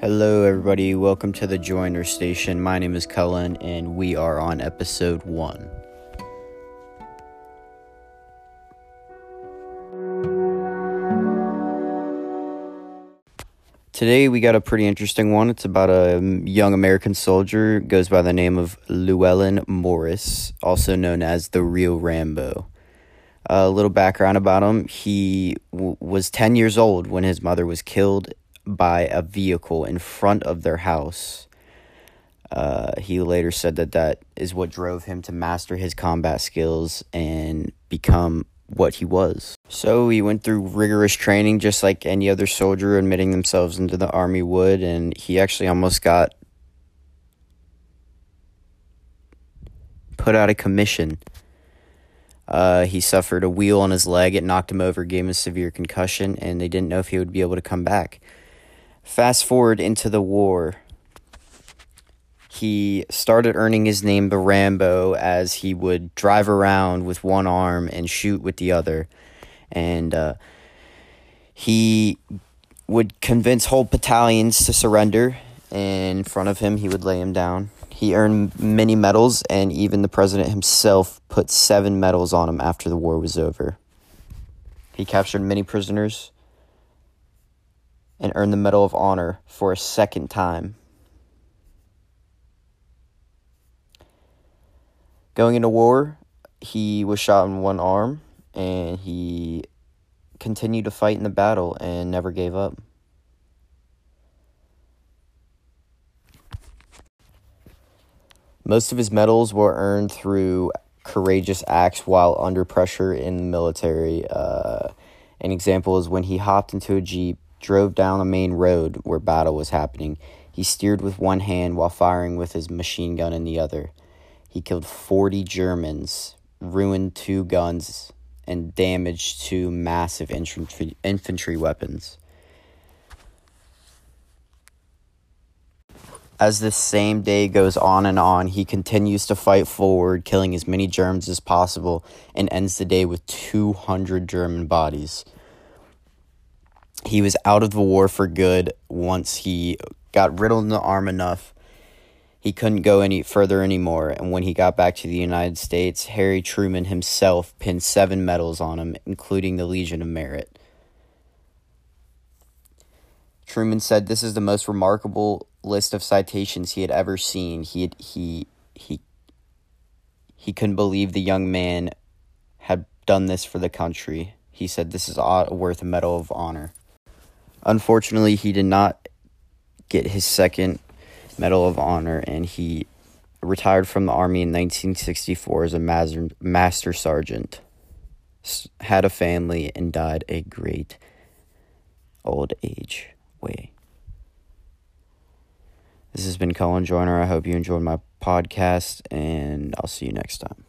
Hello, everybody. Welcome to the Joiner Station. My name is Cullen, and we are on episode one. Today, we got a pretty interesting one. It's about a young American soldier, goes by the name of Llewellyn Morris, also known as the real Rambo. A little background about him he w- was 10 years old when his mother was killed by a vehicle in front of their house. Uh, he later said that that is what drove him to master his combat skills and become what he was. So he went through rigorous training just like any other soldier admitting themselves into the army would, and he actually almost got put out of commission. Uh, he suffered a wheel on his leg. It knocked him over, gave him a severe concussion, and they didn't know if he would be able to come back. Fast forward into the war. He started earning his name the Rambo as he would drive around with one arm and shoot with the other. And uh, he would convince whole battalions to surrender. In front of him, he would lay him down. He earned many medals, and even the president himself put seven medals on him after the war was over. He captured many prisoners and earned the Medal of Honor for a second time. Going into war, he was shot in one arm and he continued to fight in the battle and never gave up. Most of his medals were earned through courageous acts while under pressure in the military. Uh, an example is when he hopped into a Jeep drove down a main road where battle was happening. He steered with one hand while firing with his machine gun in the other. He killed 40 Germans, ruined two guns, and damaged two massive infantry, infantry weapons. As this same day goes on and on, he continues to fight forward, killing as many Germans as possible, and ends the day with 200 German bodies he was out of the war for good once he got riddled in the arm enough. He couldn't go any further anymore, and when he got back to the United States, Harry Truman himself pinned seven medals on him, including the Legion of Merit. Truman said this is the most remarkable list of citations he had ever seen. He had, he he he couldn't believe the young man had done this for the country. He said this is worth a medal of honor. Unfortunately, he did not get his second Medal of Honor, and he retired from the Army in 1964 as a master, master sergeant. Had a family and died a great old age way. This has been Colin Joyner. I hope you enjoyed my podcast, and I'll see you next time.